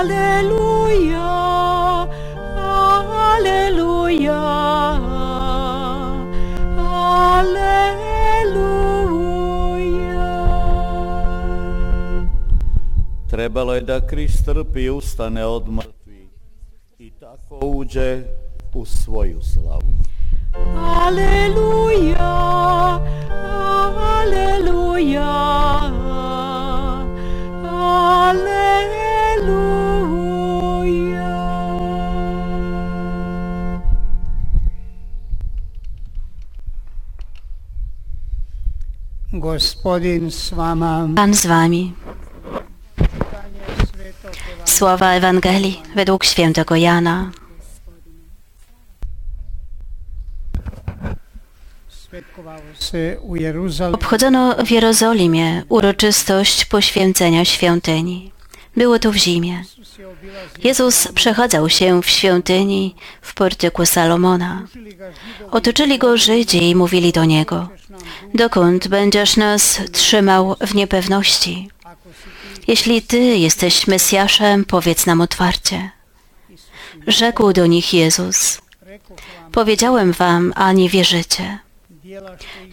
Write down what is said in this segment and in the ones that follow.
Aleluja, aleluja, aleluja. Trebalo je da Krist trpi i ustane od mrtvih i tako uđe u svoju slavu. Aleluja, aleluja. Gospodin s vama. Pan z wami. Słowa Ewangelii według świętego Jana. Obchodzono w Jerozolimie uroczystość poświęcenia świątyni. Było to w zimie. Jezus przechadzał się w świątyni w portyku Salomona. Otoczyli go Żydzi i mówili do niego: Dokąd będziesz nas trzymał w niepewności? Jeśli ty jesteś Mesjaszem, powiedz nam otwarcie. Rzekł do nich Jezus: Powiedziałem wam, a nie wierzycie.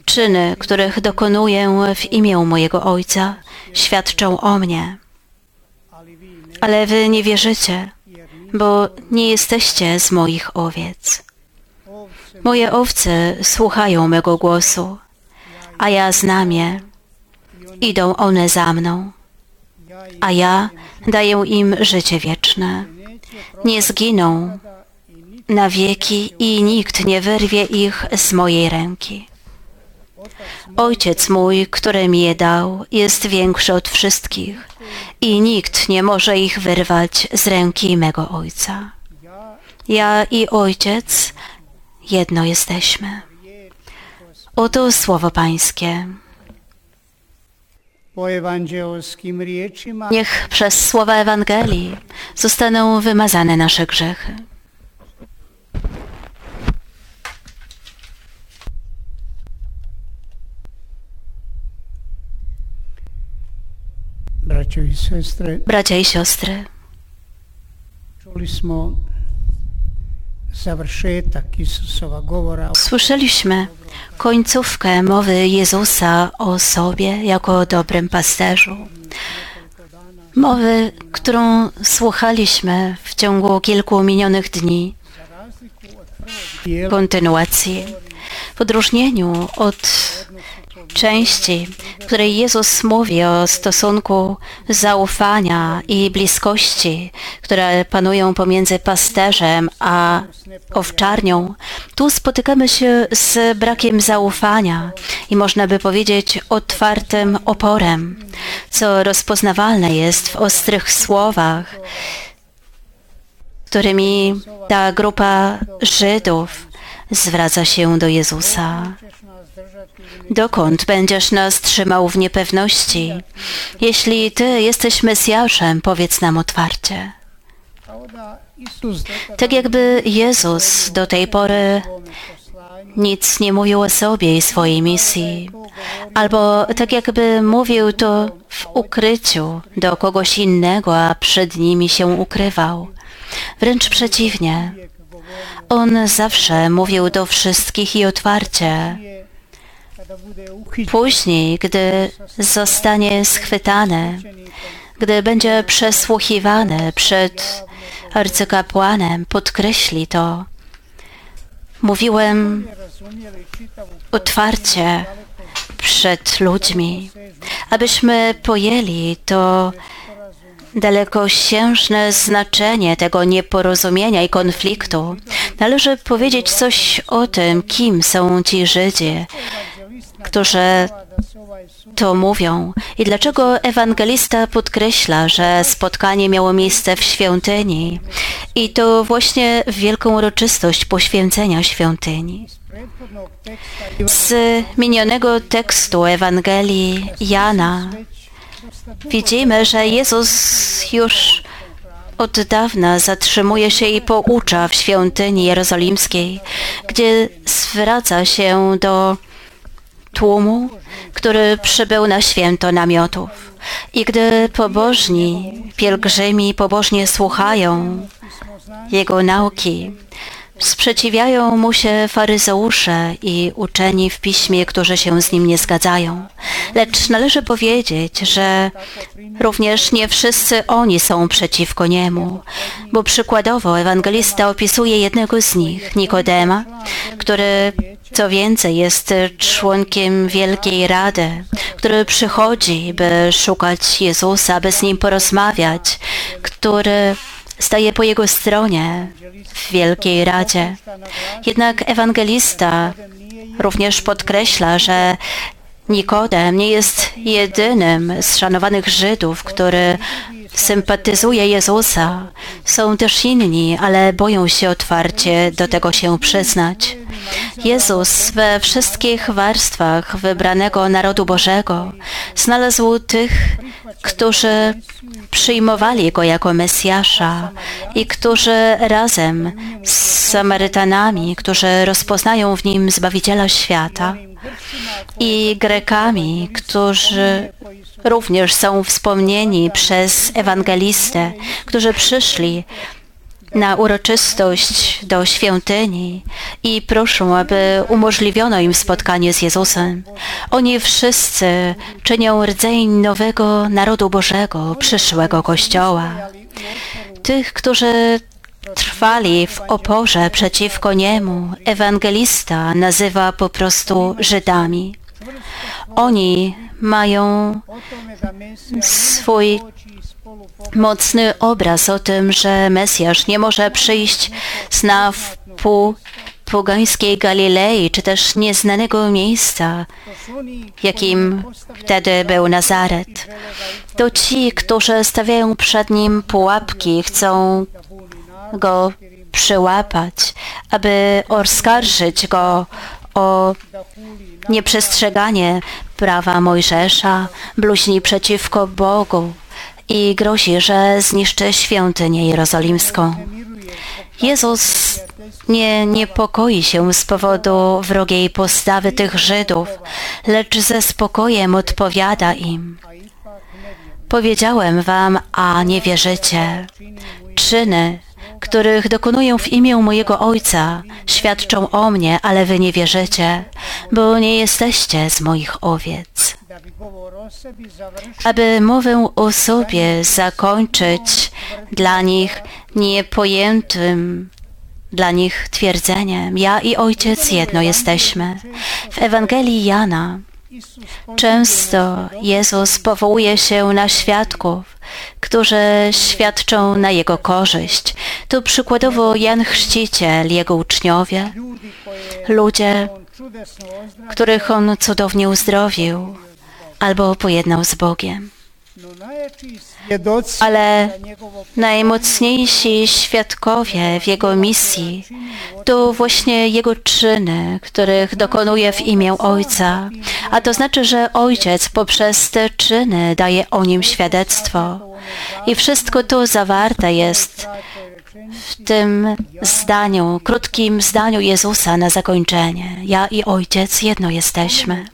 Czyny, których dokonuję w imię mojego Ojca, świadczą o mnie. Ale wy nie wierzycie, bo nie jesteście z moich owiec. Moje owce słuchają mego głosu, a ja znam je. Idą one za mną, a ja daję im życie wieczne. Nie zginą na wieki i nikt nie wyrwie ich z mojej ręki. Ojciec mój, który mi je dał, jest większy od wszystkich i nikt nie może ich wyrwać z ręki mego Ojca. ja i Ojciec jedno jesteśmy. Oto słowo Pańskie. Niech przez słowa Ewangelii zostaną wymazane nasze grzechy. Braćo i sestre. Bracia i siostry, słyszeliśmy końcówkę mowy Jezusa o sobie jako o dobrym pasterzu. Mowy, którą słuchaliśmy w ciągu kilku minionych dni, kontynuacji, w odróżnieniu od części, w której Jezus mówi o stosunku zaufania i bliskości, które panują pomiędzy pasterzem a owczarnią, tu spotykamy się z brakiem zaufania i można by powiedzieć otwartym oporem, co rozpoznawalne jest w ostrych słowach, którymi ta grupa Żydów zwraca się do Jezusa. Dokąd będziesz nas trzymał w niepewności? Jeśli Ty jesteś Mesjaszem, powiedz nam otwarcie. Tak jakby Jezus do tej pory nic nie mówił o sobie i swojej misji, albo tak jakby mówił to w ukryciu do kogoś innego, a przed nimi się ukrywał. Wręcz przeciwnie, On zawsze mówił do wszystkich i otwarcie. Później, gdy zostanie schwytany, gdy będzie przesłuchiwany przed arcykapłanem, podkreśli to. Mówiłem otwarcie przed ludźmi, abyśmy pojęli to dalekosiężne znaczenie tego nieporozumienia i konfliktu. Należy powiedzieć coś o tym, kim są ci Żydzi, którzy to mówią i dlaczego ewangelista podkreśla, że spotkanie miało miejsce w świątyni i to właśnie w wielką uroczystość poświęcenia świątyni. Z minionego tekstu Ewangelii Jana widzimy, że Jezus już od dawna zatrzymuje się i poucza w świątyni jerozolimskiej, gdzie zwraca się do tłumu, który przybył na święto namiotów. I gdy pobożni pielgrzymi pobożnie słuchają Jego nauki, sprzeciwiają mu się faryzeusze i uczeni w piśmie, którzy się z nim nie zgadzają. Lecz należy powiedzieć, że również nie wszyscy oni są przeciwko niemu, bo przykładowo ewangelista opisuje jednego z nich, Nikodema, który co więcej jest członkiem Wielkiej Rady, który przychodzi, by szukać Jezusa, by z nim porozmawiać, który staje po jego stronie w Wielkiej Radzie. Jednak ewangelista również podkreśla, że Nikodem nie jest jedynym z szanowanych Żydów, który sympatyzuje Jezusa. Są też inni, ale boją się otwarcie do tego się przyznać. Jezus we wszystkich warstwach wybranego narodu Bożego znalazł tych, którzy przyjmowali Go jako Mesjasza i którzy razem z Samarytanami, którzy rozpoznają w Nim Zbawiciela świata i Grekami, którzy również są wspomnieni przez ewangelistę, którzy przyszli na uroczystość do świątyni i proszą, aby umożliwiono im spotkanie z Jezusem. Oni wszyscy czynią rdzeń nowego narodu Bożego, przyszłego Kościoła. Tych, którzy trwali w oporze przeciwko niemu, ewangelista nazywa po prostu Żydami. Oni mają swój mocny obraz o tym, że Mesjasz nie może przyjść z na wpół pogańskiej Galilei, czy też nieznanego miejsca, jakim wtedy był Nazaret. To ci, którzy stawiają przed nim pułapki, chcą go przyłapać, aby oskarżyć go o nieprzestrzeganie prawa Mojżesza, bluźni przeciwko Bogu i grozi, że zniszczy świątynię jerozolimską. Jezus nie niepokoi się z powodu wrogiej postawy tych Żydów, lecz ze spokojem odpowiada im. Powiedziałem wam, a nie wierzycie. Czyny, których dokonuję w imię mojego Ojca, świadczą o mnie, ale wy nie wierzycie, bo nie jesteście z moich owiec. Aby mowę o sobie zakończyć dla nich niepojętym, dla nich twierdzeniem, ja i Ojciec jedno jesteśmy. W Ewangelii Jana Często Jezus powołuje się na świadków, którzy świadczą na Jego korzyść. Tu przykładowo Jan Chrzciciel, jego uczniowie, ludzie, których On cudownie uzdrowił albo pojednał z Bogiem. No Ale najmocniejsi świadkowie w Jego misji to właśnie Jego czyny, których dokonuje w imię Ojca. A to znaczy, że Ojciec poprzez te czyny daje o Nim świadectwo. I wszystko to zawarte jest w tym zdaniu, krótkim zdaniu Jezusa na zakończenie. Ja i Ojciec jedno jesteśmy.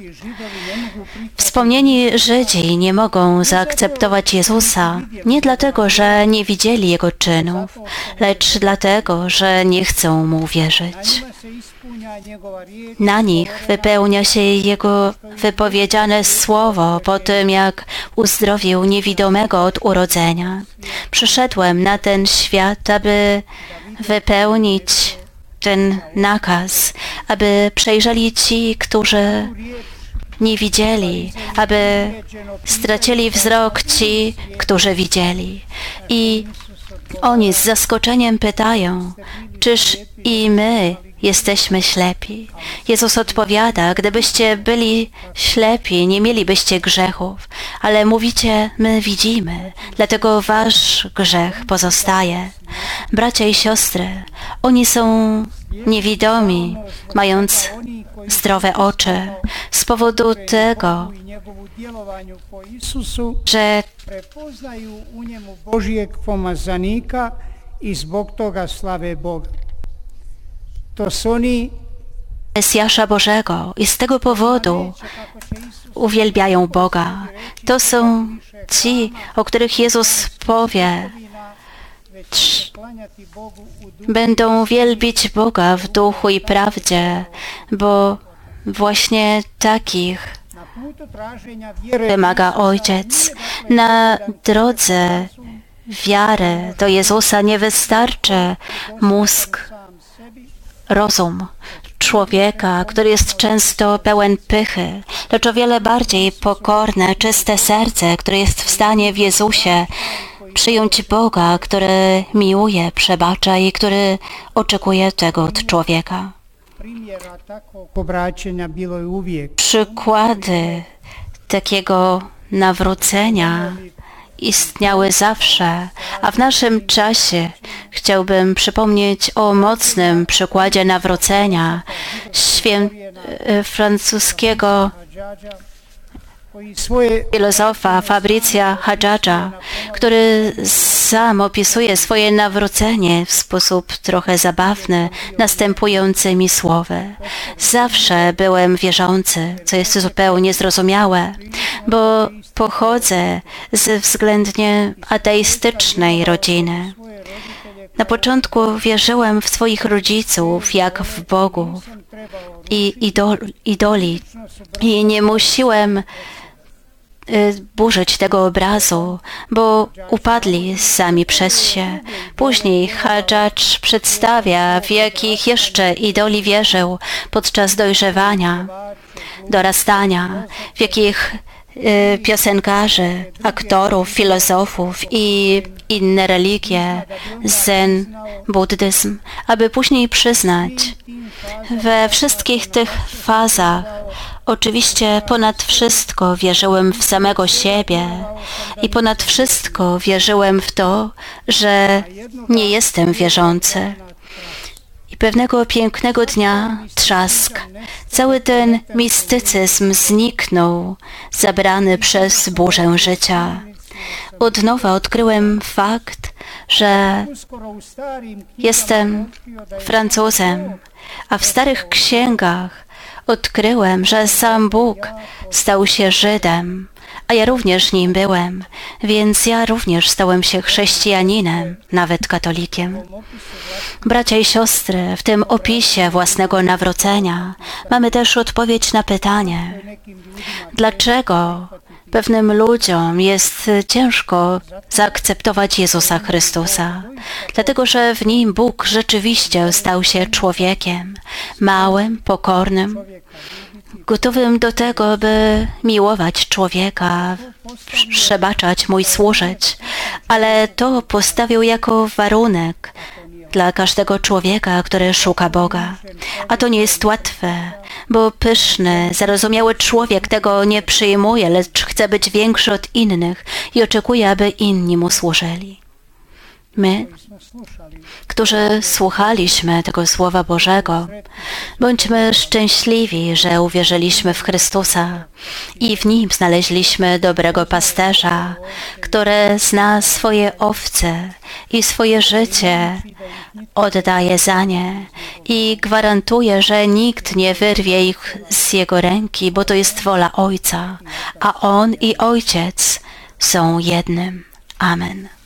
Wspomnieni Żydzi nie mogą zaakceptować Jezusa nie dlatego, że nie widzieli Jego czynów, lecz dlatego, że nie chcą Mu wierzyć. Na nich wypełnia się Jego wypowiedziane słowo po tym, jak uzdrowił niewidomego od urodzenia. Przyszedłem na ten świat, aby wypełnić ten nakaz, aby przejrzeli ci, którzy nie widzieli, aby stracili wzrok ci, którzy widzieli. I oni z zaskoczeniem pytają, czyż i my jesteśmy ślepi? Jezus odpowiada, gdybyście byli ślepi, nie mielibyście grzechów, ale mówicie, my widzimy, dlatego wasz grzech pozostaje. Bracia i siostry, oni są niewidomi, mając zdrowe oczy z powodu tego, że i zbog toga slave Boga. Mesjasza Bożego i z tego powodu uwielbiają Boga. To są ci, o których Jezus powie, będą wielbić Boga w duchu i prawdzie, bo właśnie takich wymaga Ojciec. Na drodze wiary do Jezusa nie wystarczy mózg, rozum człowieka, który jest często pełen pychy, lecz o wiele bardziej pokorne, czyste serce, które jest w stanie w Jezusie przyjąć Boga, który miłuje, przebacza i który oczekuje tego od człowieka. Przykłady takiego nawrócenia istniały zawsze, a w naszym czasie chciałbym przypomnieć o mocnym przykładzie nawrócenia świę... e, francuskiego filozofa Fabricia Hadżadża, który sam opisuje swoje nawrócenie w sposób trochę zabawny następującymi słowy. Zawsze byłem wierzący, co jest zupełnie zrozumiałe, bo pochodzę z względnie ateistycznej rodziny. Na początku wierzyłem w swoich rodziców jak w trebao i idol, idoli i nie musiłem y, burzyć tego obrazu, bo upadli sami przez się. Później Hadżadż przedstawia, w jakich jeszcze idoli wierzył podczas dojrzewania, dorastania, w jakich piosenkarzy, aktorów, filozofów i inne religie, zen, buddyzm, aby później przyznać, we wszystkich tych fazach oczywiście ponad wszystko wierzyłem w samego siebie i ponad wszystko wierzyłem w to, że nie jestem wierzący. I pewnego pięknego dnia trzask. Cały ten mistycyzm zniknął, zabrany przez burzę życia. Od nowa odkryłem fakt, że Jestem Francuzem, a w starych księgach odkryłem, że sam Bóg stał się Żydem, ja również nim byłem, więc ja również stałem się chrześcijaninem, nawet katolikiem. Bracia i siostry, w tym opisie własnego nawrócenia mamy też odpowiedź na pytanie, dlaczego pewnym ludziom jest ciężko zaakceptować Jezusa Chrystusa. Dlatego, że w nim Bóg rzeczywiście stał się człowiekiem, małym, pokornym, gotowym do tego, by miłować człowieka, przebaczać mu i służyć. Ale to postawił jako warunek dla każdego człowieka, który szuka Boga. A to nie jest łatwe, bo pyszny, zarozumiały człowiek tego nie przyjmuje, lecz chce być większy od innych i oczekuje, aby inni mu służyli. My, którzy słuchaliśmy tego Słowa Bożego, bądźmy szczęśliwi, że uwierzyliśmy w Chrystusa i w Nim znaleźliśmy dobrego pasterza, który zna swoje owce i swoje życie oddaje za nie i gwarantuje, że nikt nie wyrwie ich z Jego ręki, bo to jest wola Ojca, a On i Ojciec są jednym. Amen.